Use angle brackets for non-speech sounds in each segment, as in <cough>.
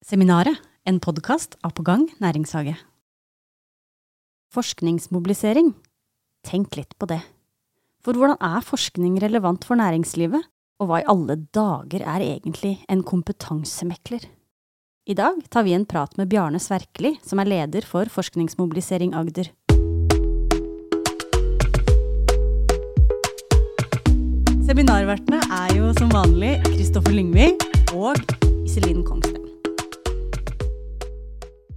Seminaret, en podkast av På gang næringshage. Forskningsmobilisering. Tenk litt på det. For hvordan er forskning relevant for næringslivet, og hva i alle dager er egentlig en kompetansemekler? I dag tar vi en prat med Bjarne Sverkeli, som er leder for Forskningsmobilisering Agder. Seminarvertene er jo som vanlig Kristoffer Lyngvi og Iselin Kongsted.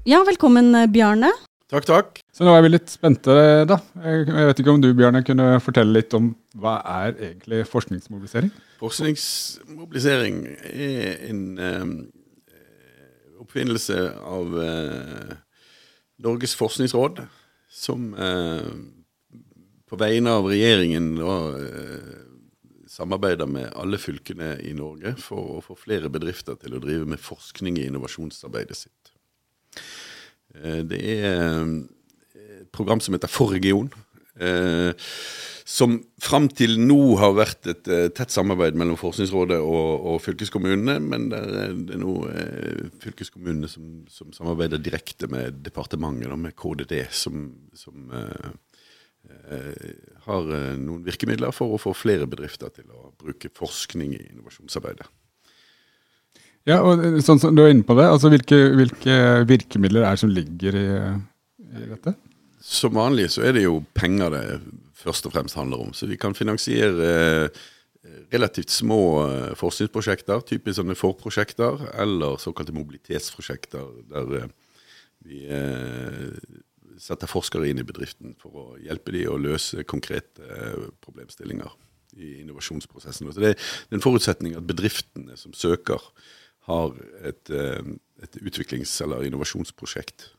Ja, velkommen Bjarne. Takk, takk. Så nå er vi litt spente, da. Jeg vet ikke om du, Bjarne, kunne fortelle litt om hva er egentlig forskningsmobilisering? Forskningsmobilisering er en eh, oppfinnelse av eh, Norges forskningsråd, som eh, på vegne av regjeringen da, eh, samarbeider med alle fylkene i Norge for å få flere bedrifter til å drive med forskning i innovasjonsarbeidet sitt. Eh, det er eh, et program som heter Forregion. region. som fram til nå har vært et tett samarbeid mellom Forskningsrådet og, og fylkeskommunene. Men det er, det er nå fylkeskommunene som, som, samarbeider direkte med departementet, med KDD, som, som har noen virkemidler for å få flere bedrifter til å bruke forskning i innovasjonsarbeidet. Ja, og eh, sånn som Du er inne på det. altså Hvilke, hvilke virkemidler er det som ligger i, i, dette? Som vanlig så er det jo penger det først og fremst handler om. Så vi kan finansiere eh, relativt små eh, forskningsprosjekter, typisk sånne forprosjekter, eller såkalte mobilitetsprosjekter, der vi setter forskere inn i bedriften for å hjelpe dem å løse konkrete problemstillinger i innovasjonsprosessen. Så det er en forutsetning at bedriftene som søker, har et, eh, et utviklings- eller innovasjonsprosjekt.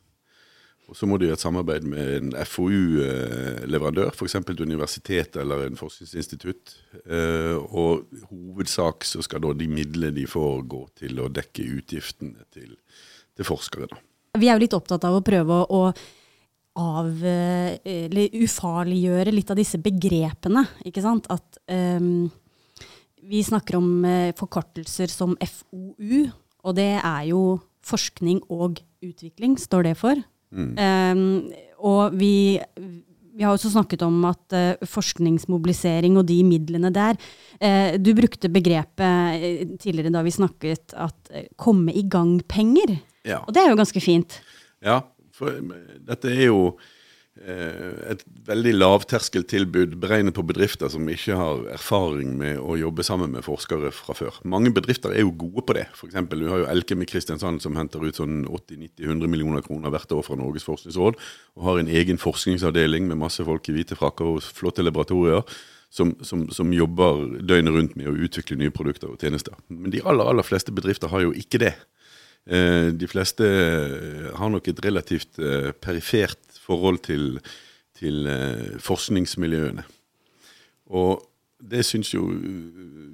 Og Så må de ha et samarbeid med en FoU-leverandør, f.eks. et universitet eller en forskningsinstitutt. Eh, og hovedsak så skal da de midlene de får, gå til å dekke utgiftene til, til forskere. Da. Vi er jo litt opptatt av å prøve å av, eller ufarliggjøre litt av disse begrepene. ikke sant? At um vi snakker om eh, forkortelser som FoU, og det er jo forskning og utvikling, står det for. Mm. Um, og vi, vi, har også snakket om at uh, forskningsmobilisering og de midlene der uh, Du brukte begrepet tidligere da vi snakket at uh, komme i gang-penger. Ja. Og det er jo ganske fint. Ja, for dette er jo et veldig lavterskeltilbud beregnet på bedrifter som ikke har erfaring med å jobbe sammen med forskere fra før. Mange bedrifter er jo gode på det. For eksempel, du har jo Elkem i Kristiansand som henter ut sånn 80-90-100 millioner kroner hvert år fra Norges forskningsråd, og har en egen forskningsavdeling med masse folk i hvite frakker og flotte laboratorier. Som, som, som, jobber døgnet rundt med å utvikle nye produkter og tjenester. Men de aller, aller fleste bedrifter har jo ikke det. Eh, de fleste har nok et relativt eh, perifert forhold til, til eh, forskningsmiljøene. Og det syns jo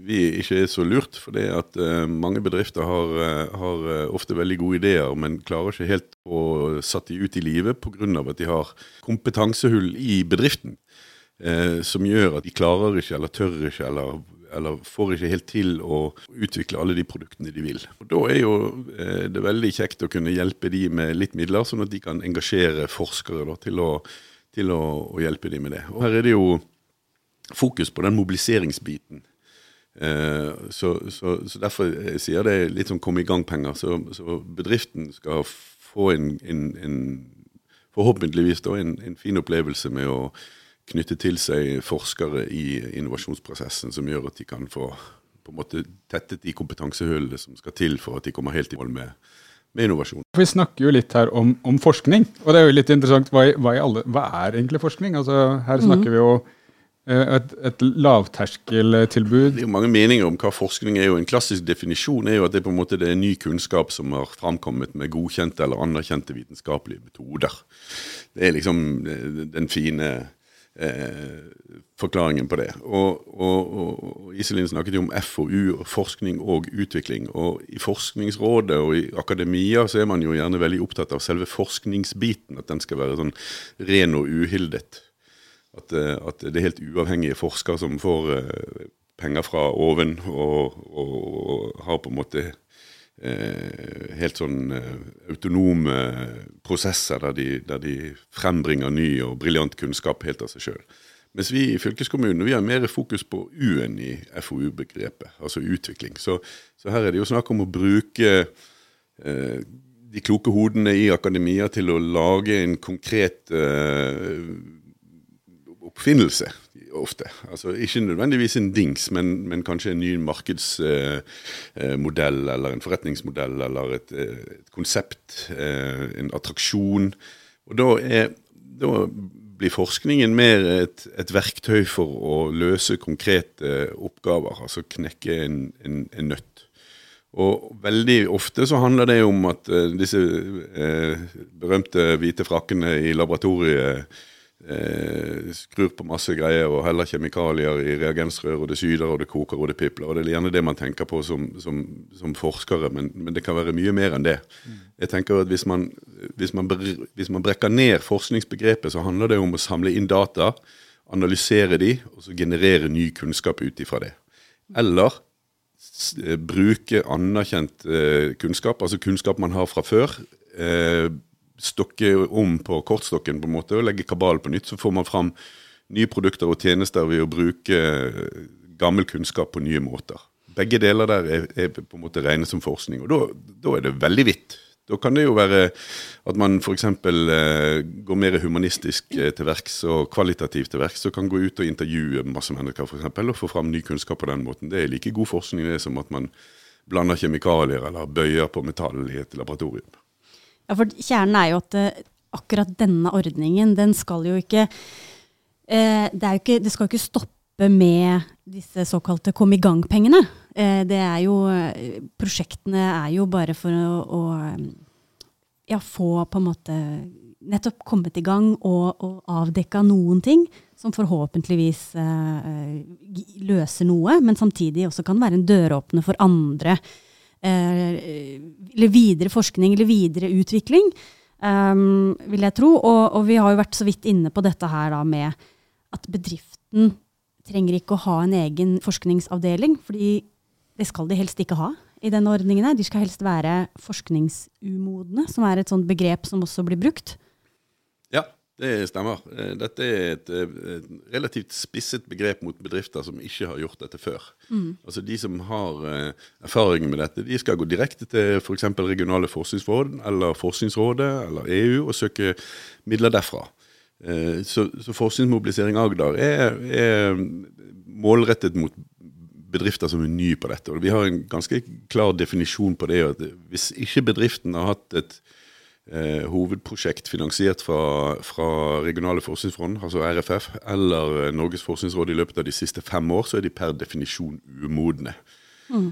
vi ikke er så lurt, for det at uh, mange bedrifter har, uh, har ofte veldig gode ideer, men klarer ikke helt å satt de ut i livet pga. at de har kompetansehull i bedriften. som gjør at de klarer ikke, eller tør ikke, eller eller får ikke helt til å utvikle alle de produktene de vil. Og Da er jo eh, det veldig kjekt å kunne hjelpe de med litt midler, sånn at de kan engasjere forskere da, til, å, til å, å, hjelpe de med det. Og Her er det jo fokus på den mobiliseringsbiten. Eh, så, så, så, Derfor sier det litt sånn kom i gang-penger. Så, så, bedriften skal få en, en, en forhåpentligvis da, en, en fin opplevelse med å knytte til seg forskere i innovasjonsprosessen, som gjør at de kan få på en måte tettet de kompetansehullene som skal til for at de kommer helt i mål med, med innovasjon. Vi snakker jo litt her om, om, forskning, og det er jo litt interessant. Hva, hva, alle, hva er egentlig forskning? Altså, her snakker mm. vi jo eh, et, et, lavterskeltilbud. Det er jo mange meninger om hva forskning er. jo En klassisk definisjon er jo at det på en måte er ny kunnskap som har framkommet med godkjente eller anerkjente vitenskapelige metoder. Det er liksom eh, den fine eh, forklaringen på det. Og, og, og, Iselin snakket jo om FoU, forskning og utvikling. Og I Forskningsrådet og i akademia så er man jo gjerne veldig opptatt av selve forskningsbiten. At den skal være sånn ren og uhildet. At, eh, at det er helt uavhengige forskere som får eh, penger fra oven og, og, har på en måte helt sånn eh, autonome prosesser der de, der de frembringer ny og briljant kunnskap helt av seg sjøl. Mens vi i fylkeskommunen vi har mer fokus på U-en i FoU-begrepet, altså utvikling. Så, så, her er det jo snakk om å bruke eh, de kloke hodene i akademia til å lage en konkret eh, oppfinnelse ofte. Altså Ikke nødvendigvis en dings, men, men kanskje en ny markedsmodell eh, eh eller en forretningsmodell eller et, eh, et konsept, eh, en attraksjon. Og da, er, da, blir forskningen mer et, et, verktøy for å løse konkrete oppgaver, altså knekke en, en, en nøtt. Og veldig ofte så handler det om at disse uh, berømte hvite frakkene i laboratoriet uh, skrur på masse greier og heller kjemikalier i reagensrør, og det syder og det koker og det pipler. og Det er gjerne det man tenker på som, som, som forskere, men, men, det kan være mye mer enn det. Jeg tenker at hvis man, hvis, man, hvis man brekker ned forskningsbegrepet, så handler det om å samle inn data, analysere de, og så generere ny kunnskap ut ifra det. Eller Eh, bruke anerkjent eh, kunnskap, altså kunnskap man har fra før. Eh, stokke om på kortstokken på en måte og legge kabal på nytt. Så får man fram nye produkter og tjenester ved å bruke gammel kunnskap på nye måter. Begge deler der er, er på en måte regnet som forskning, og da er det veldig vidt. Da kan det jo være at man f.eks. Eh, går mer humanistisk eh, til verks og kvalitativt til verks, og kan gå ut og intervjue masse mennesker for eksempel, og få fram ny kunnskap på den måten. Det er like god forskning det som at man blander kjemikalier eller bøyer på metall i et laboratorium. Ja, for Kjernen er jo at uh, akkurat denne ordningen, den skal jo ikke, uh, det, jo ikke det skal jo ikke stoppe med disse såkalte kom i gang-pengene. Uh, det er jo Prosjektene er jo bare for å, å ja, få på en måte nettopp kommet i gang og, og avdekka noen ting som forhåpentligvis eh, løser noe, men samtidig også kan være en døråpner for andre. Eh, eller videre forskning eller videre utvikling, um, vil jeg tro. Og, og, vi har jo vært så vidt inne på dette her da med at bedriften trenger ikke å ha en egen forskningsavdeling, fordi det skal de helst ikke ha i denne ordningen. De skal helst være forskningsumodne, som er et sånt begrep som også blir brukt. Det stemmer. Eh, dette er et, et eh, relativt spisset begrep mot bedrifter som ikke har gjort dette før. Mm. Altså De som har uh, erfaring med dette, de skal gå direkte til f.eks. regionale forskningsråd eller Forskningsrådet eller EU og søke midler derfra. Så, så Forskningsmobilisering Agder er, er målrettet mot bedrifter som er nye på dette. Og Vi har en ganske klar definisjon på det. at Hvis ikke bedriften har hatt et eh, hovedprosjekt finansiert fra, fra regionale forskningsfond, altså RFF, eller eh, Norges forskningsråd i løpet av de siste fem år, så er de per definisjon umodne. Mm.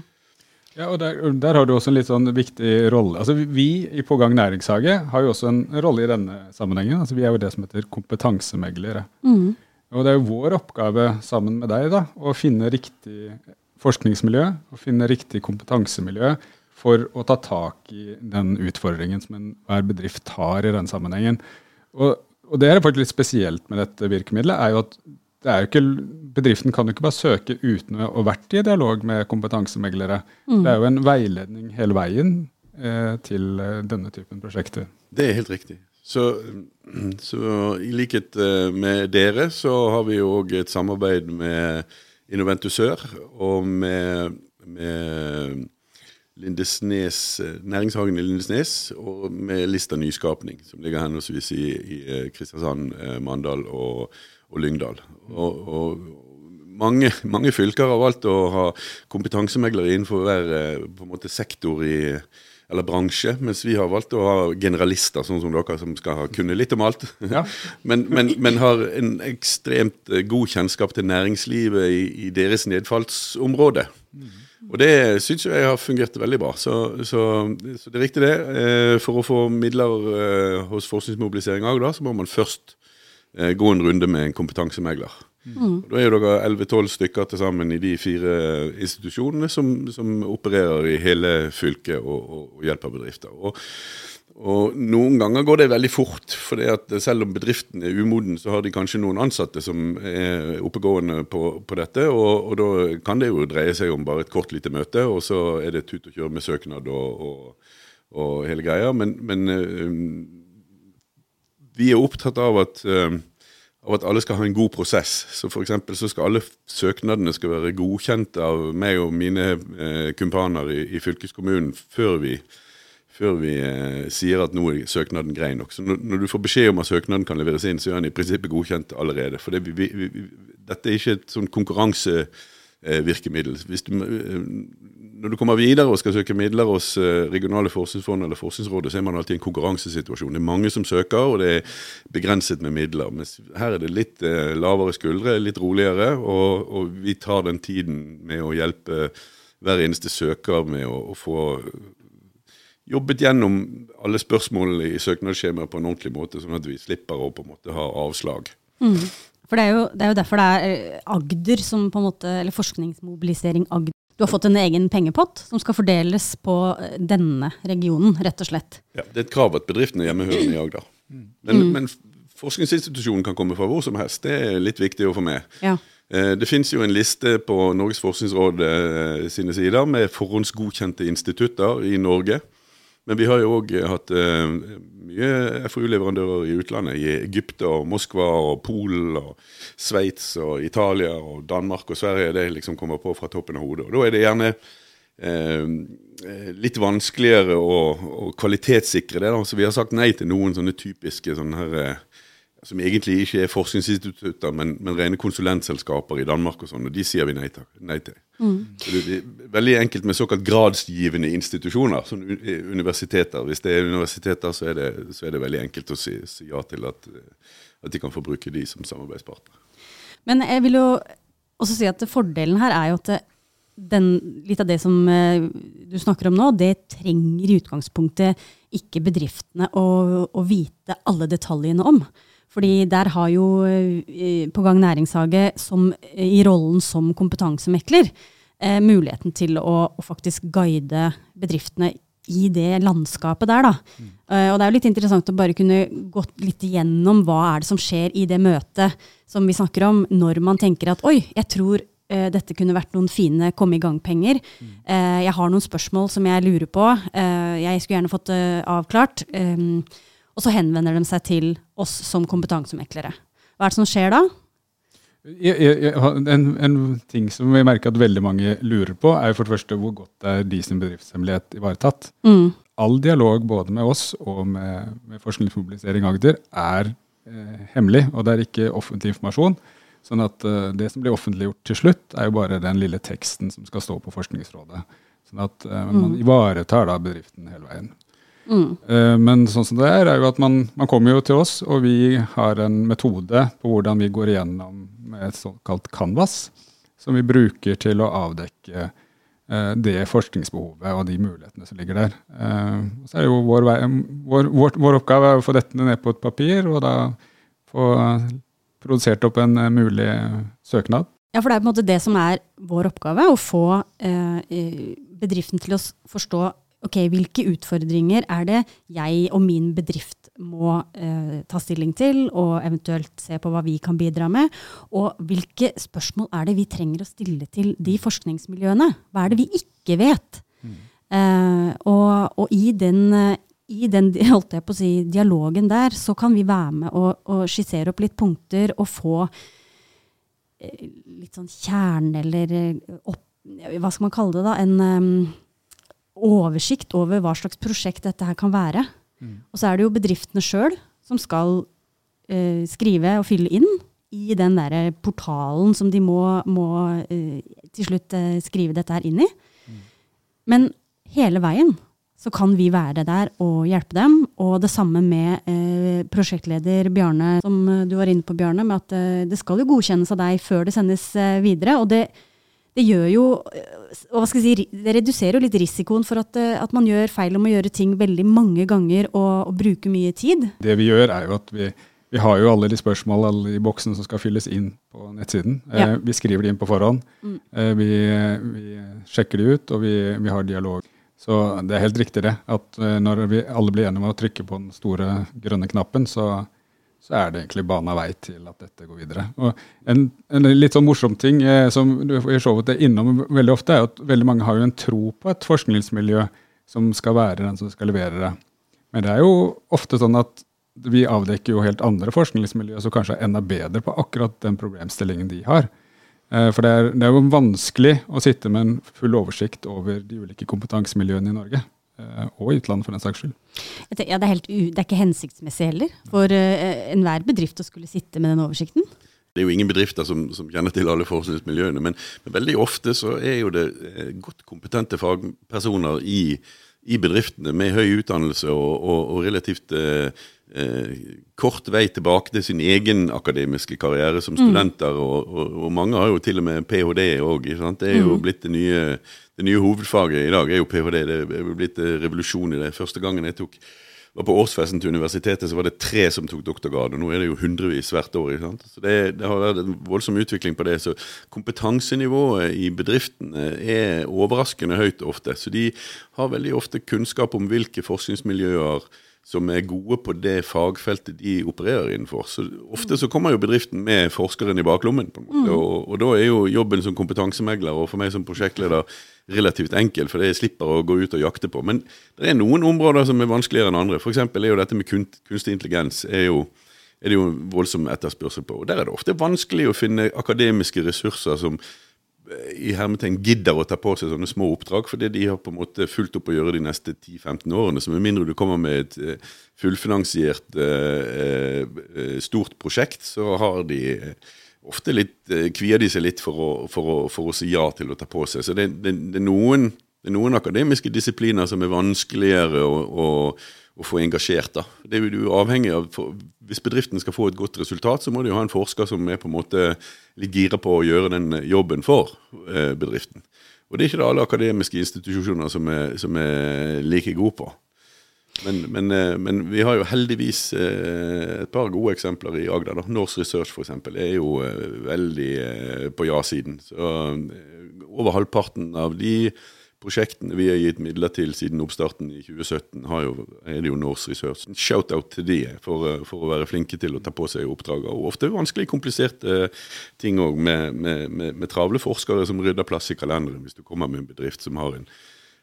Ja, og der, der, har du også en litt sånn viktig rolle. Altså Vi i Pågang næringshage har jo også en rolle i denne sammenhengen. Altså Vi er jo det som heter kompetansemeglere. Mm. Og det er jo vår oppgave sammen med deg da, å finne riktig forskningsmiljø og finne riktig kompetansemiljø for å ta tak i den utfordringen som enhver bedrift har i den sammenhengen. Og, og det er faktisk litt spesielt med dette virkemidlet, er jo at det er jo ikke, bedriften kan jo ikke bare søke uten å ha vært i dialog med kompetansemeglere. Mm. Det er jo en veiledning hele veien eh, til eh, denne typen prosjekter. Det er helt riktig. Så, <clears throat> så, i likhet eh, med dere, så har vi òg et samarbeid med Innoventusør og med, med Lindesnes, Næringshagen i Lindesnes og med Lista Nyskapning, som ligger henholdsvis i, i eh, Kristiansand, eh, Mandal og, og Lyngdal. Og, og mange, mange, fylker har valgt å ha kompetansemeglere innenfor hver måte sektor i, eller bransje, mens vi har valgt å ha generalister, sånn som dere, som skal kunne litt om alt. Ja. <laughs> men, men, men, har en ekstremt eh, god kjennskap til næringslivet i, i deres nedfallsområde. Mm. Og det syns jeg har fungert veldig bra. Så, så, så, det er riktig, det. Eh, for å få midler eh, hos Forskningsmobilisering Agder, så må man først gå en runde med en kompetansemegler. Mm. Da er jo dere 11-12 stykker til sammen i de fire institusjonene som, som opererer i hele fylket og, og, og hjelper bedrifter. Og, og Noen ganger går det veldig fort, for selv om bedriften er umoden, så har de kanskje noen ansatte som er oppegående på, på dette. Og, og, da kan det jo dreie seg om bare et kort lite møte, og så er det tut og kjør med søknad og, og, og hele greia. Men, men vi er opptatt av at, uh, av at, alle skal ha en god prosess. Så f.eks. så skal alle søknadene skal være godkjent av meg og mine uh, kumpaner i, i, fylkeskommunen før vi, før vi eh, sier at nå er søknaden grei nok. Så når, når, du får beskjed om at søknaden kan leveres inn, så er den i prinsippet godkjent allerede. For det, vi, vi, dette er ikke et sånn konkurransevirkemiddel. Eh, du, når du kommer videre og skal søke midler hos eh, regionale forskningsfond eller Forskningsrådet, så er man alltid i en konkurransesituasjon. Det er mange som søker, og det er begrenset med midler. Men her er det litt eh, lavere skuldre, litt roligere, og, og, vi tar den tiden med å hjelpe hver eneste søker med å, å få jobbet gjennom alle spørsmålene i søknadsskjemaet på en ordentlig måte, sånn at vi slipper å på en måte ha avslag. Mm. For det er, jo, det er, jo, derfor det er eh, Agder som på en måte, eller Forskningsmobilisering Agder du har fått en egen pengepott som skal fordeles på eh, denne regionen, rett og slett. Ja, Det er et krav at bedriften er hjemmehørende i Agder. Men, mm. men, forskningsinstitusjonen kan komme fra hvor som helst. Det er litt viktig å få med. Ja. Eh, det finnes jo en liste på Norges forskningsråd sine sider med forhåndsgodkjente institutter i Norge. Men vi har jo òg hatt uh, mye FoU-leverandører i utlandet. I Egypt og Moskva og Polen og Sveits og Italia og Danmark og Sverige. Det liksom kommer på fra toppen av hodet. Og Da er det gjerne eh, litt vanskeligere å, å kvalitetssikre det. Da. Så vi har sagt nei til noen sånne typiske sånne her, uh, som egentlig ikke er forskningsinstitutter, men, men rene konsulentselskaper i Danmark og sånn, og de sier vi nei til. Nei til. Mm. Det, er veldig enkelt med såkalt gradsgivende institusjoner, som universiteter. Hvis det er universiteter, så er det, så er det veldig enkelt å si, si ja til at, at, de kan få bruke de som samarbeidspartner. Men jeg vil jo også si at fordelen her er jo at den, litt av det som eh, du snakker om nå, det trenger i utgangspunktet ikke bedriftene å, å vite alle detaljene om. Fordi der har jo eh, på gang næringshage som, i rollen som kompetansemekler eh, muligheten til å, å, faktisk guide bedriftene i det landskapet der, da. Mm. Uh, og det er jo litt interessant å bare kunne gått litt igjennom hva er det som skjer i det møtet som vi snakker om, når man tenker at oi, jeg tror dette kunne vært noen fine komme i gang-penger. Mm. Jeg har noen spørsmål som jeg lurer på. jeg skulle gjerne fått det avklart. Og så henvender de seg til oss som kompetansemeklere. Hva er det som skjer da? En, en, ting som vi merker at veldig mange lurer på, er for det første hvor godt er de sin bedriftshemmelighet ivaretatt. Mm. All dialog både med oss og med, med Forskningsmobilisering Agder er eh, hemmelig, og det er ikke offentlig informasjon. Sånn at eh, det som blir offentliggjort til slutt, er jo bare den lille teksten som skal stå på Forskningsrådet. Sånn at eh, man mm. ivaretar da bedriften hele veien. Mm. Eh, men sånn som det er, er jo at man, man, kommer jo til oss, og vi har en metode på hvordan vi går igjennom med et såkalt canvas, som vi bruker til å avdekke eh, det forskningsbehovet og de mulighetene som ligger der. Eh, så er jo vår, vår, vår, vår, oppgave å få dette ned på et papir, og da få produsert opp en mulig søknad. Ja, for det er på en måte det som er vår oppgave, å få bedriften til å forstå ok, hvilke utfordringer er det jeg og min bedrift må eh, ta stilling til, og eventuelt se på hva vi kan bidra med? Og hvilke spørsmål er det vi trenger å stille til de forskningsmiljøene? Hva er det vi ikke vet? Mm. Eh, og, og, i den, i den <laughs> holdt jeg på å si, dialogen der, så kan vi være med og, og skissere opp litt punkter og få eh, litt sånn kjerne, eller eh, opp, hva skal man kalle det, da? En um, oversikt over hva slags prosjekt dette her kan være. Mm. Og så er det jo bedriftene sjøl som skal uh, skrive og fylle inn i den der portalen som de må, må uh, til slutt uh, skrive dette her inn i. Mm. Men hele veien så kan vi være der og hjelpe dem. Og det samme med eh, prosjektleder Bjarne, som du var inne på, Bjarne, med at eh, det skal jo godkjennes av deg før det sendes eh, videre. Og det, det gjør jo hva skal jeg si, det reduserer jo litt risikoen for at, eh, at, man gjør feil om å gjøre ting veldig mange ganger og, og bruke mye tid. Det vi gjør, er jo at vi, vi har jo alle de spørsmål, alle de boksene som skal fylles inn på nettsiden. Ja. Eh, vi skriver de inn på forhånd. Mm. Eh, vi, vi sjekker de ut, og vi, vi har dialog. Så det er helt riktig det, at eh, når vi alle blir enige om å trykke på den store grønne knappen, så, så er det egentlig bana vei til at dette går videre. Og en, en litt sånn morsom ting eh, som du i showet er innom veldig ofte, er at veldig mange har jo en tro på et forskningsmiljø som skal være den som skal levere det. Men det er jo ofte sånn at vi avdekker jo helt andre forskningsmiljøer som kanskje er enda bedre på akkurat den problemstillingen de har. Eh, For det er, det er jo vanskelig å sitte med en full oversikt over de ulike kompetansemiljøene i Norge. Eh, Og i utlandet, for den saks skyld. Ja, det, er helt u, det er ikke hensiktsmessig heller for eh, enhver bedrift å skulle sitte med den oversikten. Det er jo ingen bedrifter som, som kjenner til alle forskningsmiljøene, men, men veldig ofte så er jo det eh, godt kompetente fagpersoner i, i bedriftene med høy utdannelse og, og, og relativt eh, eh, kort vei tilbake til sin egen akademiske karriere som studenter. Og, og, og mange har jo til og med ph.d. òg. Det er jo blitt det nye, det nye hovedfaget i dag. er jo ph.d. Det er blitt eh, revolusjon i det. Første gangen jeg tok var på årsfesten til universitetet, så var det tre som tok doktorgrad. og Nå er det jo hundrevis hvert år. Så det, det har vært en voldsom utvikling på det. Så kompetansenivået i bedriftene er overraskende høyt ofte. Så de har veldig ofte kunnskap om hvilke forskningsmiljøer som er gode på det fagfeltet de opererer innenfor. Så Ofte så kommer jo bedriften med forskeren i baklommen. på en måte, og, og da er jo jobben som kompetansemegler og for meg som prosjektleder relativt enkel, for det slipper å gå ut og jakte på. Men det er noen områder som er vanskeligere enn andre. F.eks. er jo dette med kunstig intelligens er jo, er det jo voldsom etterspørsel på. Og Der er det ofte vanskelig å finne akademiske ressurser som eh, i hermetegn gidder å ta på seg sånne små oppdrag, fordi de har på en måte fulgt opp å gjøre de neste 10-15 årene. Så med mindre du kommer med et eh, fullfinansiert eh, stort prosjekt, så har de ofte litt, eh, kvier de seg litt for å, for, å, for å si ja til å ta på seg. Så det, det, det, er, noen, det er noen akademiske disipliner som er vanskeligere å, å, få engasjert. da. Det er jo avhengig av, for, Hvis bedriften skal få et godt resultat, så må de jo ha en forsker som er på en måte litt gira på å gjøre den jobben for eh, bedriften. Og det er ikke det alle akademiske institusjoner som er, som er like gode på. Men, men, eh, men vi har jo heldigvis eh, et par gode eksempler i Agder. da. Norse Research f.eks. er jo eh, veldig på ja-siden. Så Over halvparten av de prosjektene vi har gitt midler til siden oppstarten i 2017, har jo, er det jo Norse Research. Shout-out til de for, for å være flinke til å ta på seg oppdraget. Og ofte vanskelig kompliserte ting òg, med, med, med, med travle forskere som rydder plass i kalenderen hvis du kommer med en bedrift som har en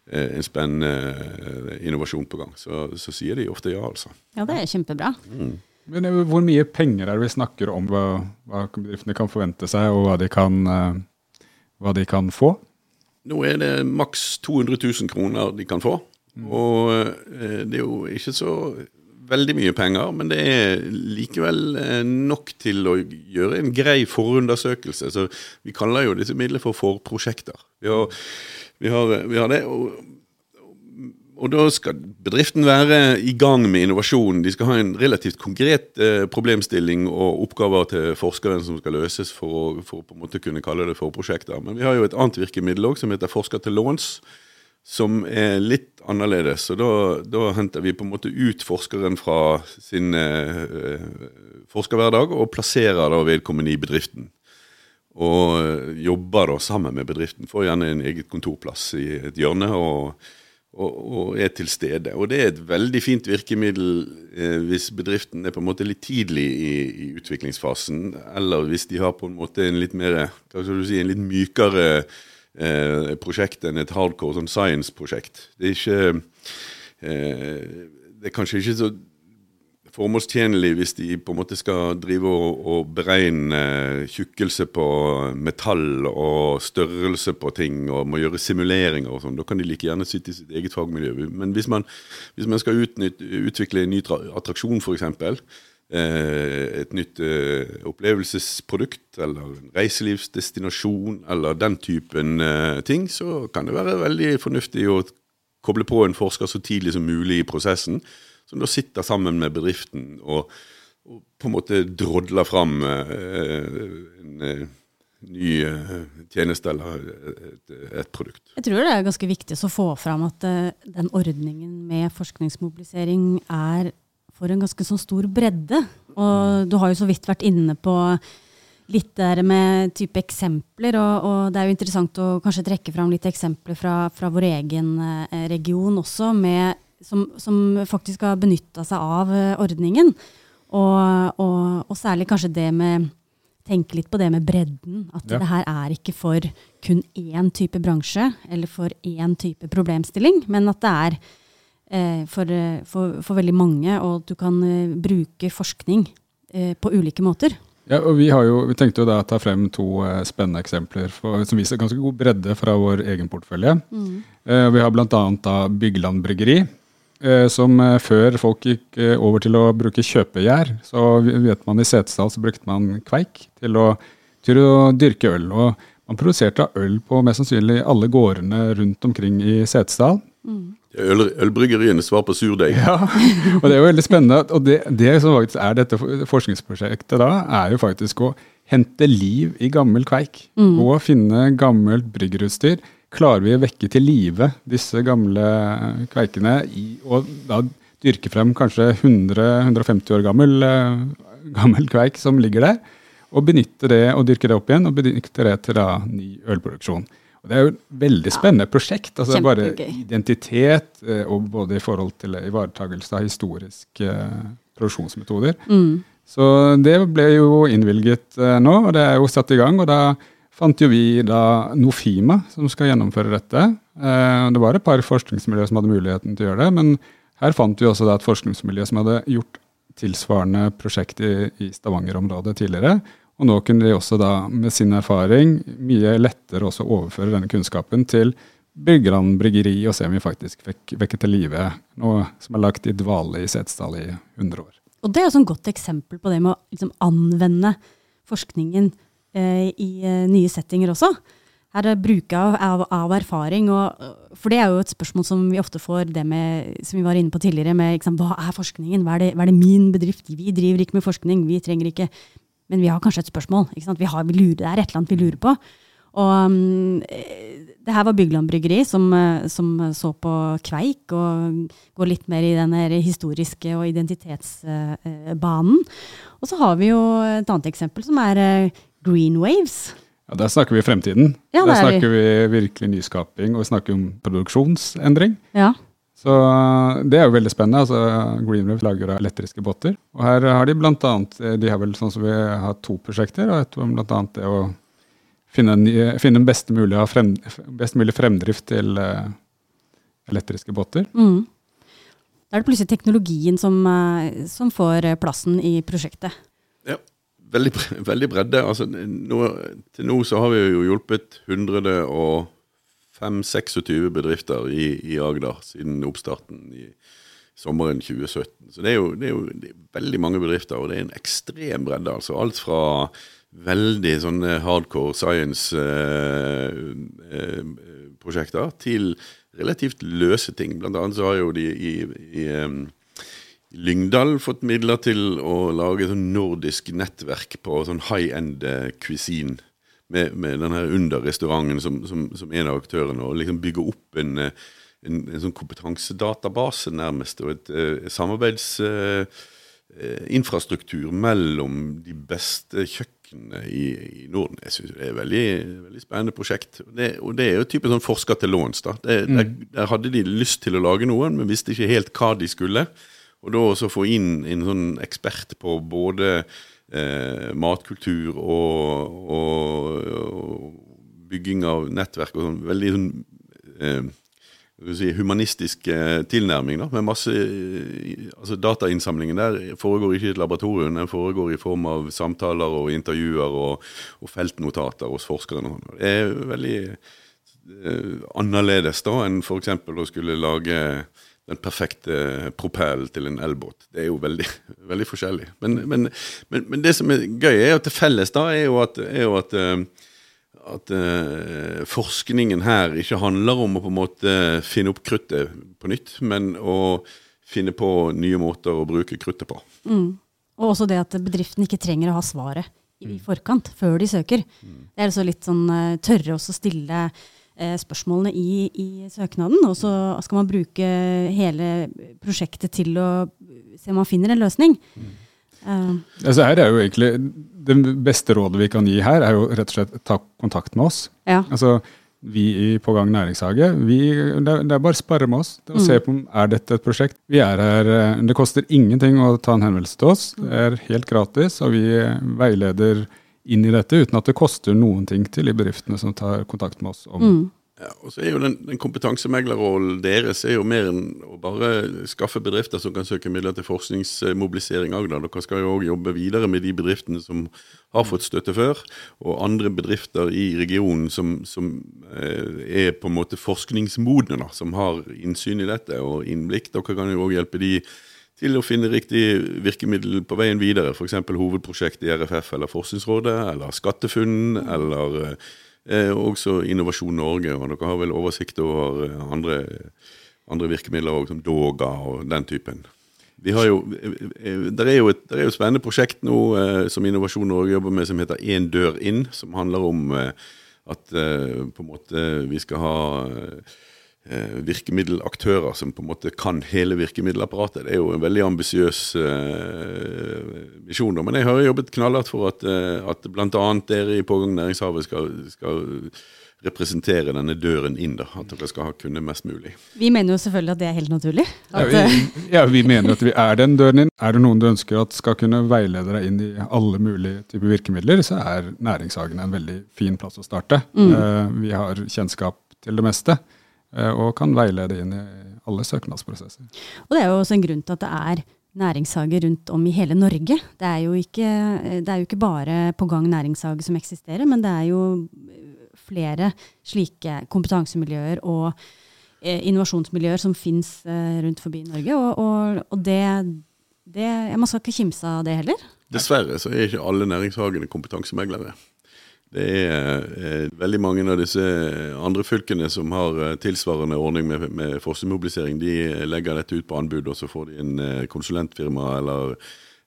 en spennende eh, innovasjon på gang. Så, så sier de ofte ja, altså. Ja, det er kjempebra. Men eh, hvor mye penger er det vi snakker om, hva, hva bedriftene kan forvente seg, og hva de kan, eh, hva de kan få? Nå er det maks 200 000 kroner de kan få. Og eh, det er jo ikke så veldig mye penger, men det er likevel eh, nok til å gjøre en grei forundersøkelse. Så vi kaller jo disse midlene for forprosjekter. Vi har, vi har, vi har det. Og, og da skal bedriften være i gang med innovasjon. De skal ha en relativt konkret eh, problemstilling og oppgaver til forskeren som skal løses for å, for å på en måte kunne kalle det forprosjekter. Men vi har jo et annet virkemiddel også, som heter Forsker til låns, som er litt annerledes. Og da, da henter vi på en måte ut forskeren fra sin eh, forskerhverdag og plasserer da vedkommende i bedriften. Og eh, jobber da sammen med bedriften. Får gjerne en eget kontorplass i et hjørne. og og, og er til stede. Og det er et veldig fint virkemiddel eh, hvis bedriften er på en måte litt tidlig i, i utviklingsfasen, eller hvis de har på en måte en litt mer, hva skal du si, en litt mykere eh, prosjekt enn et hardcore sånn science-prosjekt. Det er ikke eh, Det er kanskje ikke så formålstjenlig hvis de på en måte skal drive og, og beregne tjukkelse på metall og størrelse på ting og må gjøre simuleringer og sånn. Da kan de like gjerne sitte i sitt eget fagmiljø. Men hvis man, hvis man skal utnytte, utvikle en ny tra- attraksjon, f.eks., eh, et nytt eh, opplevelsesprodukt eller en reiselivsdestinasjon eller den typen eh, ting, så kan det være veldig fornuftig å koble på en forsker så tidlig som mulig i prosessen som da sitter sammen med bedriften og, og på en måte drodler fram eh, en eh, ny eh, tjeneste eller et, et produkt. Jeg tror det er ganske viktig å få fram at den ordningen med forskningsmobilisering er for en ganske sånn stor bredde. Og du har jo så vidt vært inne på litt der med type eksempler, og, og det er jo interessant å kanskje trekke fram litt eksempler fra, fra vår egen region også, med, som, som, faktisk har benytta seg av eh, ordningen. Og, og, og, særlig kanskje det med Tenke litt på det med bredden. At ja. det her er ikke for kun én type bransje eller for én type problemstilling, men at det er eh, for, for, for, veldig mange, og at du kan eh, bruke forskning eh, på ulike måter. Ja, og Vi, jo, vi tenkte jo da å ta frem to uh, spennende eksempler for, som viser ganske god bredde fra vår egen portefølje. Mm. Vi har bl.a. Byggeland bryggeri, som før folk gikk over til å bruke kjøpegjær, så vet man i Setesdal så brukte man kveik til å, til å dyrke øl. og Man produserte øl på mest sannsynlig alle gårdene rundt omkring i Setesdal. Mm. Øl, ølbryggeriene svar på surdeig. Ja, og det er jo veldig spennende. Og det, det, som faktisk er dette forskningsprosjektet da, er jo faktisk å hente liv i gammel kveik. Mm. Og finne gammelt bryggerutstyr. Klarer vi å vekke til live disse gamle kveikene i, og da dyrke frem kanskje 100-150 år gammel, eh, gammel kveik som ligger der, og benytte det og dyrke det opp igjen og benytte det til da ny ølproduksjon. Det er jo et veldig spennende prosjekt. altså Bare identitet, eh, og både i forhold til ivaretakelse av historiske eh, produksjonsmetoder. Mm. Så det ble jo innvilget nå, og det er jo satt i gang. og da fant jo vi da Nofima som skal gjennomføre dette. Det var et par forskningsmiljøer som hadde muligheten til å gjøre det, men her fant vi også da et forskningsmiljø som hadde gjort tilsvarende prosjekt i, Stavanger-området tidligere. Og nå kunne de også da, med sin erfaring, mye lettere også overføre denne kunnskapen til Byggeland bryggeri og se om vi faktisk fikk vekket til live noe som er lagt i dvale i Setesdal i 100 år. Og Det er også et godt eksempel på det med å liksom anvende forskningen eh, i eh, nye settinger også. Her er bruk av, av, erfaring. Og, for det er jo et spørsmål som vi ofte får, det med, som vi var inne på tidligere, med liksom, hva er forskningen? Hva er, det, hva er det min bedrift? Vi driver ikke med forskning, vi trenger ikke men vi har kanskje et spørsmål. Vi, har, vi lurer, det er et eller annet vi lurer på. Og um, det her var Bygland bryggeri som, eh, som, så på Kveik og går litt mer i den historiske og identitetsbanen. Uh, og så har vi jo et annet eksempel som er uh, Green Waves. Ja, Der snakker vi fremtiden. Ja, der snakker vi. vi virkelig nyskaping, og vi snakker om produksjonsendring. Ja. Så eh, det er jo veldig spennende. altså Greenwave lager elektriske båter. Og her har de blant annet, eh, de har vel sånn som vi har to prosjekter, og et om bl.a. det å finne, en, finne en best, mulig frem, best mulig fremdrift til uh, elektriske båter. Mm. Da er det plutselig teknologien som, som, får plassen i prosjektet. Ja, veldig, veldig bredde. Altså, nå, til nå så har vi jo hjulpet 100 og 5-26 bedrifter i, i, Agder siden oppstarten i sommeren 2017. Så det er, jo, det er jo det er veldig mange bedrifter, og det er en ekstrem bredde. altså Alt fra veldig sånne hardcore science-prosjekter eh, eh, til relativt løse ting. Blant annet så har jo de i, i um, Lyngdal fått midler til å lage sånn nordisk nettverk på sånn high end cuisine med, med denne underrestauranten som, som, som, en av aktørene, og liksom bygge opp en, en, en sånn kompetansedatabase, nærmest, og et, et eh, samarbeidsinfrastruktur uh, mellom de beste kjøkkenene i, i Norden. Jeg synes Det er et veldig, veldig spennende prosjekt. Det, og det er jo typen sånn forsker til låns. da. Det, mm. der, der, hadde de lyst til å lage noen, men visste ikke helt hva de skulle. Og da også få inn en sånn ekspert på både eh, matkultur og, og, og, bygging av nettverk og sånn. Veldig sånn eh, humanistisk eh, tilnærming. da, med masse, altså Datainnsamlingen der foregår ikke i et laboratorium, den foregår i form av samtaler og intervjuer og, og feltnotater hos forskerne. Det er veldig eh, annerledes da enn f.eks. å skulle lage den perfekte propellen til en elbåt. Det er jo veldig, <laughs> veldig forskjellig. Men, men, men, men, det som er gøy, er jo til felles da, er jo at, er jo at, eh, at uh, forskningen her ikke handler om å på en måte finne opp kruttet på nytt, men å finne på nye måter å bruke kruttet på. Mm. Og også det at bedriften ikke trenger å ha svaret i mm. forkant, før de søker. Mm. Det er altså litt sånn tørre å stille Eh, spørsmålene i, i, søknaden. Og så skal man bruke hele prosjektet til å se om man finner en løsning. Uh. Altså her er jo egentlig Det beste rådet vi kan gi her, er jo rett og slett ta kontakt med oss. Ja. Altså, vi i Pågang næringshage, vi, det, er, det er bare å sparre med oss og mm. se på om er dette et prosjekt. Vi er her, eh, Det koster ingenting å ta en henvendelse til oss. Det er helt gratis, og vi veileder inn i dette uten at det koster noen ting til de bedriftene som tar kontakt med oss om mm. Ja, og så er jo Den, den kompetansemeglerrollen deres er jo mer enn å bare skaffe bedrifter som kan søke midler til forskningsmobilisering. Agder. Dere skal jo òg jobbe videre med de bedriftene som har fått støtte før, og andre bedrifter i regionen som, som eh, er på en måte forskningsmodne, da, som har innsyn i dette og innblikk. Dere kan jo òg hjelpe de til å finne riktig virkemiddel på veien videre, f.eks. hovedprosjekt i RFF eller Forskningsrådet, eller SkatteFUNN, eller eh, Eh, også Innovasjon Norge, og dere har vel oversikt over eh, andre, andre virkemidler òg, som Doga og den typen. Vi har jo, eh, det er jo et, et spennende prosjekt nå eh, som Innovasjon Norge jobber med, som heter Én dør inn. Som handler om eh, at på en måte vi skal ha virkemiddelaktører som på en måte kan hele virkemiddelapparatet. Det er jo en veldig ambisiøs eh, visjon. Men jeg har jobbet knallhardt for at, eh, at bl.a. dere i Pågang Næringshavet skal, skal representere denne døren inn. da, At dere skal ha kunnet mest mulig. Vi mener jo selvfølgelig at det er helt naturlig. Ja vi, eh, ja, vi, mener at vi er den døren inn. Er det noen du ønsker at skal kunne veilede deg inn i alle mulige typer virkemidler, så er næringshagene en veldig fin plass å starte. Mm. Uh, vi har kjennskap til det meste. Eh, og kan veilede inn i alle søknadsprosesser. Og Det er jo også en grunn til at det er næringshager rundt om i hele Norge. Det er jo ikke, det er jo ikke bare på gang næringshage som eksisterer, men det er jo flere slike kompetansemiljøer og eh, innovasjonsmiljøer som fins eh, rundt forbi Norge. Og, og, og det, det, Man skal ikke kimse av det heller. Dessverre så er ikke alle næringshagene kompetansemeglere. Det er eh, veldig mange av disse andre fylkene som har eh, tilsvarende ordning med, med forskningsmobilisering. De legger dette ut på anbud, og så får de en eh, konsulentfirma eller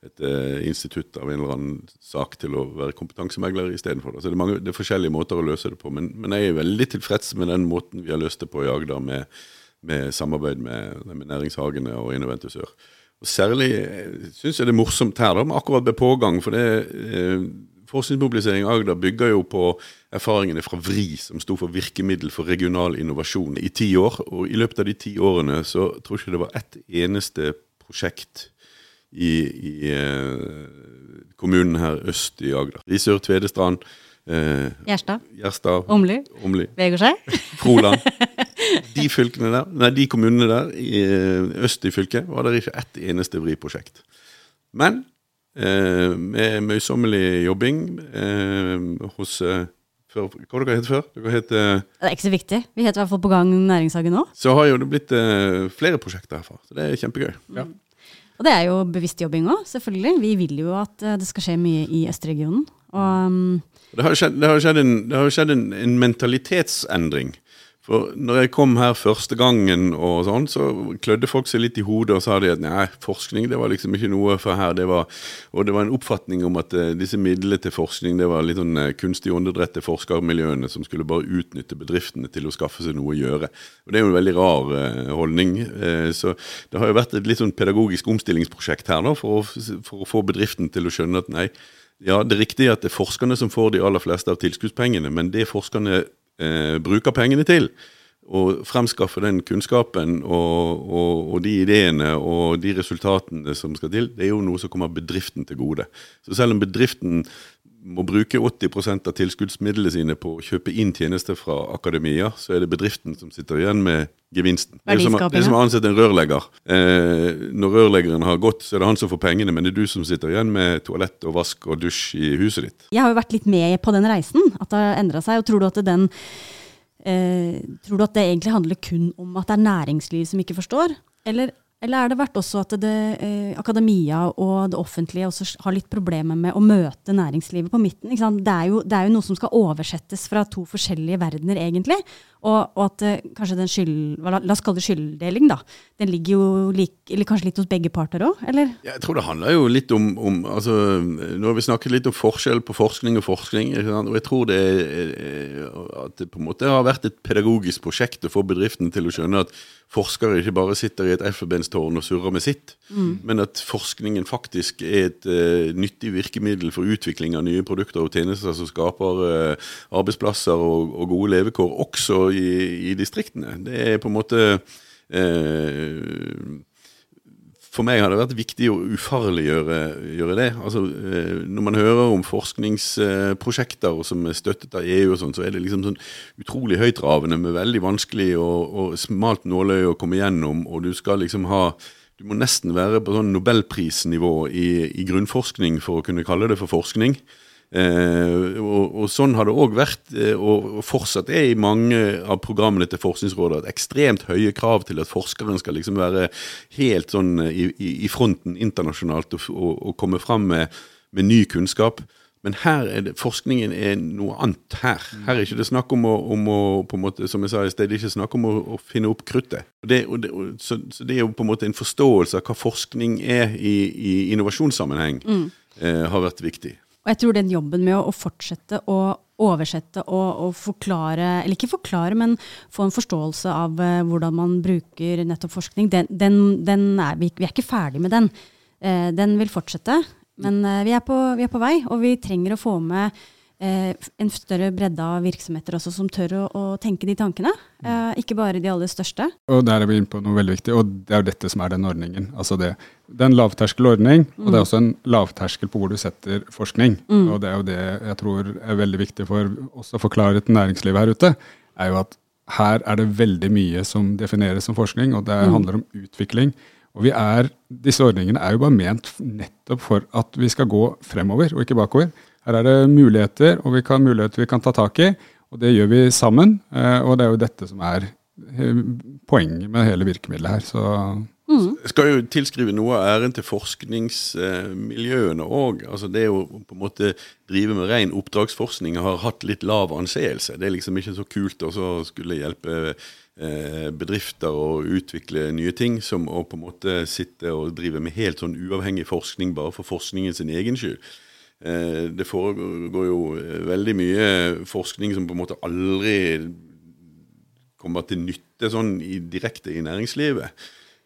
et eh, institutt av en eller annen sak til å være kompetansemegler istedenfor. Så det er, mange, det er forskjellige måter å løse det på. Men, men, jeg er veldig tilfreds med den måten vi har løst det på i Agder, med, med samarbeid med, med, næringshagene og Innoventus Sør. Og Særlig eh, syns jeg det er morsomt her, da, med akkurat ved pågang. for det eh, Forskningsmobilisering Agder bygger jo på erfaringene fra VRI, som sto for Virkemiddel for regional innovasjon, i ti år. Og i løpet av de ti årene så tror jeg ikke det var ett eneste prosjekt i, i eh, kommunen her øst i Agder. Risør, Tvedestrand. Eh, Gjerstad. Gjerstad. Åmli. Åmli. Vegårshei. <laughs> Froland. <laughs> De fylkene der, nei, de kommunene der i, eh, øst i fylket var det ikke ett eneste VRI-prosjekt. Men Eh, med møysommelig jobbing eh, hos eh, før, Hva dere het før? Dere het, det er ikke så viktig. Vi heter i hvert fall På gang næringshage nå. Så har jo det blitt flere prosjekter herfra. Så det er kjempegøy. Ja. Og det er jo bevisst jobbing òg, selvfølgelig. Vi vil jo at det skal skje mye i østregionen. Og, um, det har jo skjedd, har skjedd, en, har skjedd en, en mentalitetsendring. For når jeg kom her første gangen, og sånn, så klødde folk seg litt i hodet og sa de at nei, forskning det var liksom ikke noe for her. Det var, og det var en oppfatning om at uh, disse midlene til forskning det var litt sånn uh, kunstig åndedrett til forskermiljøene som skulle bare utnytte bedriftene til å skaffe seg noe å gjøre. Og Det er jo en veldig rar uh, holdning. så det har jo vært et litt sånn pedagogisk omstillingsprosjekt her da, for å, for å få bedriften til å skjønne at nei, ja, det er riktig at det er forskerne som får de aller fleste av tilskuddspengene, men det forskerne eh, bruker pengene til. Og fremskaffe den kunnskapen og, og, og, de ideene og de resultatene som skal til, det er jo noe som kommer bedriften til gode. Så selv om bedriften må bruke 80% av tilskuddsmidlene sine på å kjøpe inn tjenester fra akademia, så er det bedriften som sitter igjen med gevinsten. Det er som, det er som å ansette en rørlegger. Eh, når rørleggeren har gått, så er det han som får pengene, men det er du som sitter igjen med toalett og vask og dusj i huset ditt. Jeg har jo vært litt med på den reisen, at det har endra seg. og tror du at den Eh, tror du at det egentlig handler kun om at det er næringsliv som ikke forstår? Eller eller er det vært også at det, eh, akademia og det offentlige også har litt problemer med å møte næringslivet på midten? Det er, jo, det, er jo, noe som skal oversettes fra to forskjellige verdener, egentlig. Og, og at eh, kanskje den skyld, la, la oss kalle det skylddeling, da. Den ligger jo lik, eller kanskje litt hos begge parter òg, eller? Jeg tror det handler jo litt om, om altså, Nå har vi snakket litt om forskjell på forskning og forskning. Og jeg tror det, at det på en måte har vært et pedagogisk prosjekt å få bedriften til å skjønne at forskere ikke bare sitter i et elfenbenstårn og surrer med sitt, mm. men at forskningen faktisk er et uh, nyttig virkemiddel for utvikling av nye produkter og tjenester som skaper uh, arbeidsplasser og, og, gode levekår også i, i, distriktene. Det er på en måte eh, for meg har det vært viktig å ufarliggjøre det. Altså, eh, når man hører om forskningsprosjekter som er støttet av EU, og sånn, så er det liksom sånn utrolig høytravende med veldig vanskelig og, og smalt nåløye å komme gjennom. Og du skal liksom ha Du må nesten være på sånn nobelprisnivå i, i grunnforskning for å kunne kalle det for forskning. Eh, og, og, Sånn har det òg vært, eh, og, fortsatt er i mange av programmene til Forskningsrådet at ekstremt høye krav til at forskeren skal liksom være helt sånn i, i, i fronten internasjonalt og, og, komme fram med, med, ny kunnskap. Men her er det, forskningen er noe annet her. Her er ikke det snakk om å, om å på en måte, som jeg sa i sted, det er ikke snakk om å, å finne opp kruttet. Det, det, så, så, det er jo på en måte en forståelse av hva forskning er i, i innovasjonssammenheng, mm. eh, har vært viktig. Og jeg tror den jobben med å, fortsette å oversette og, og, forklare, eller ikke forklare, men få en forståelse av uh, hvordan man bruker nettopp forskning, den, den, den er vi, vi, er ikke ferdig med den. Uh, den vil fortsette, men uh, vi, er på, vi, er på, vei, og vi trenger å få med en større bredde av virksomheter også som tør å, å tenke de tankene. Eh, ikke bare de aller største. Og Der er vi inne på noe veldig viktig, og det er jo dette som er den ordningen. Altså det, det er en lavterskelordning, mm. og det er mm. også en lavterskel på hvor du setter forskning. Mm. Og det er jo det jeg tror er veldig viktig for oss å forklare til næringslivet her ute, er jo at her er det veldig mye som defineres som forskning, og det mm. handler om utvikling. Og vi er, Disse ordningene er jo bare ment nettopp for at vi skal gå fremover, og ikke bakover. Her er det muligheter, og vi kan muligheter vi kan ta tak i. Og det gjør vi sammen. Eh, og det er jo dette som er eh, poenget med hele virkemidlet her. Så Mm. Jeg skal jo tilskrive noe av æren til forskningsmiljøene òg. Altså det å på en måte drive med ren oppdragsforskning har hatt litt lav anseelse. Det er liksom ikke så kult å skulle hjelpe eh, bedrifter å utvikle nye ting, som å på en måte sitte og drive med helt sånn uavhengig forskning bare for forskningen sin egen skyld. Eh, det foregår jo eh, veldig mye forskning som på en måte aldri kommer til nytte sånn i, direkte i næringslivet.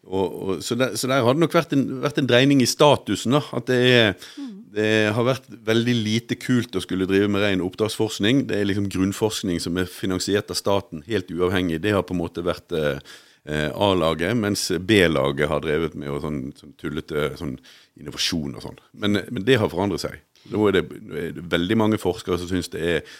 Og, og, så, der, så, der, har det nok vært en, vært en dreining i statusen. da, At det, er, det, har vært veldig lite kult å skulle drive med ren oppdragsforskning. Det er liksom grunnforskning som er finansiert av staten, helt uavhengig. Det har på en måte vært eh, A-laget, mens B-laget har drevet med sånn, sånn tullete sånn innovasjon og sånn. Men, men det har forandret seg. Nå er, det, nå er det veldig mange forskere som syns det er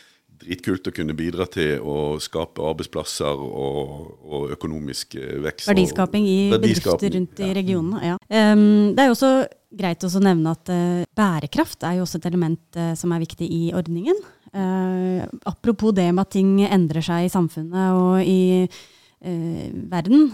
dritkult å kunne bidra til å skape arbeidsplasser og, og økonomisk eh, vekst. Verdiskaping i verdiskaping, bedrifter rundt ja. i regionene. ja. Um, det er jo også greit å nevne at uh, bærekraft er jo også et element uh, som er viktig i ordningen. Uh, apropos det med at ting endrer seg i samfunnet og i verden.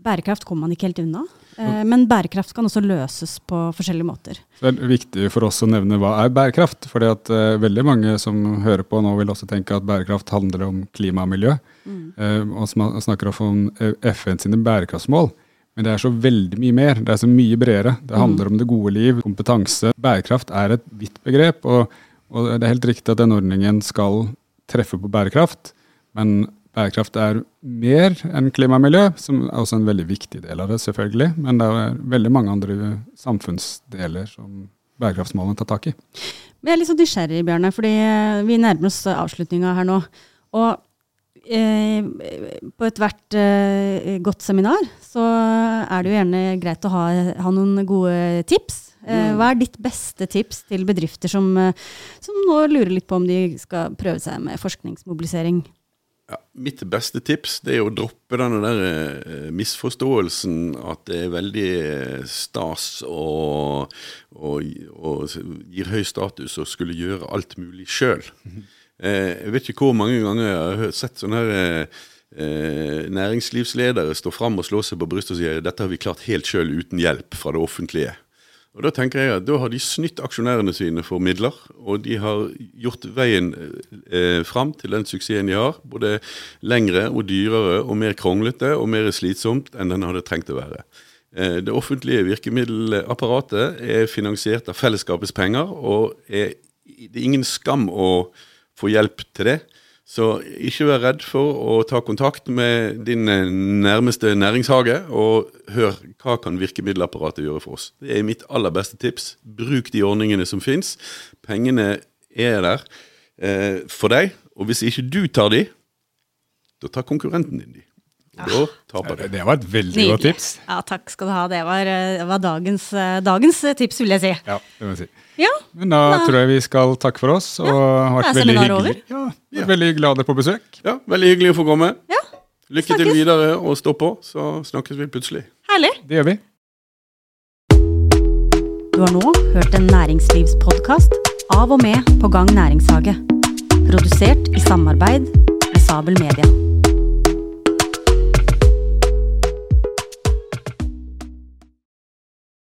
bærekraft kommer man ikke helt unna. Eh, men bærekraft kan også løses på forskjellige måter. Det er viktig for oss å nevne hva er bærekraft. fordi at uh, veldig mange som hører på nå vil også tenke at bærekraft handler om klima og miljø. Mm. Uh, og snakker også om FN sine bærekraftsmål. Men det er så veldig mye mer. Det er så mye bredere. Det handler mm. om det gode liv, kompetanse. Bærekraft er et vidt begrep. Og, og det er helt riktig at den ordningen skal treffe på bærekraft. Men Bærekraft er mer enn klima og miljø, som er også en veldig viktig del av det, selvfølgelig. Men det er veldig mange andre samfunnsdeler som bærekraftsmålene tar tak i. Jeg er litt så nysgjerrig, Bjarne, fordi eh, vi nærmer oss avslutninga her nå. Og eh, på ethvert eh, godt seminar så er det jo gjerne greit å ha, ha noen gode tips. Eh, mm. hva er ditt beste tips til bedrifter som, som nå lurer litt på om de skal prøve seg med forskningsmobilisering? Ja, mitt beste tips det er å droppe denne der eh, misforståelsen at det er veldig eh, stas og, og, og gir høy status å skulle gjøre alt mulig sjøl. Mm. Eh, jeg vet ikke hvor mange ganger jeg har sett sånne her næringslivsledere stå fram og slå seg på brystet og si dette har vi klart helt sjøl uten hjelp fra det offentlige. Og Da tenker jeg at da har de snytt aksjonærene sine for midler, og de har gjort veien eh, fram til den suksessen de har, både lengre og dyrere og mer kronglete og mer slitsomt enn den hadde trengt å være. Eh, det offentlige virkemiddelapparatet er finansiert av fellesskapets penger, og er, det er ingen skam å få hjelp til det. Så ikke vær redd for å ta kontakt med din eh, nærmeste næringshage, og hør hva kan virkemiddelapparatet gjøre for oss. Det er mitt aller beste tips. Bruk de ordningene som fins. Pengene er der eh, for deg, og hvis ikke du tar de, da tar konkurrenten din de. Da taper Det, du. det var et veldig godt tips. Ja, takk skal du ha. Det var, eh, det var dagens, eh, dagens tips, vil jeg si. Ja, det må jeg si. Ja, Men da tror jeg vi skal takke for oss. Og ja, vært da veldig hyggelig. Ja, vært veldig hyggelig å ha deg på besøk. Ja, Veldig hyggelig å få komme. Ja, Lykke til videre, og stå på, så snakkes vi plutselig. herlig. Det gjør vi. Du har nå hørt en næringslivspodkast av og med På gang næringshage. Produsert i samarbeid med Sabel Media.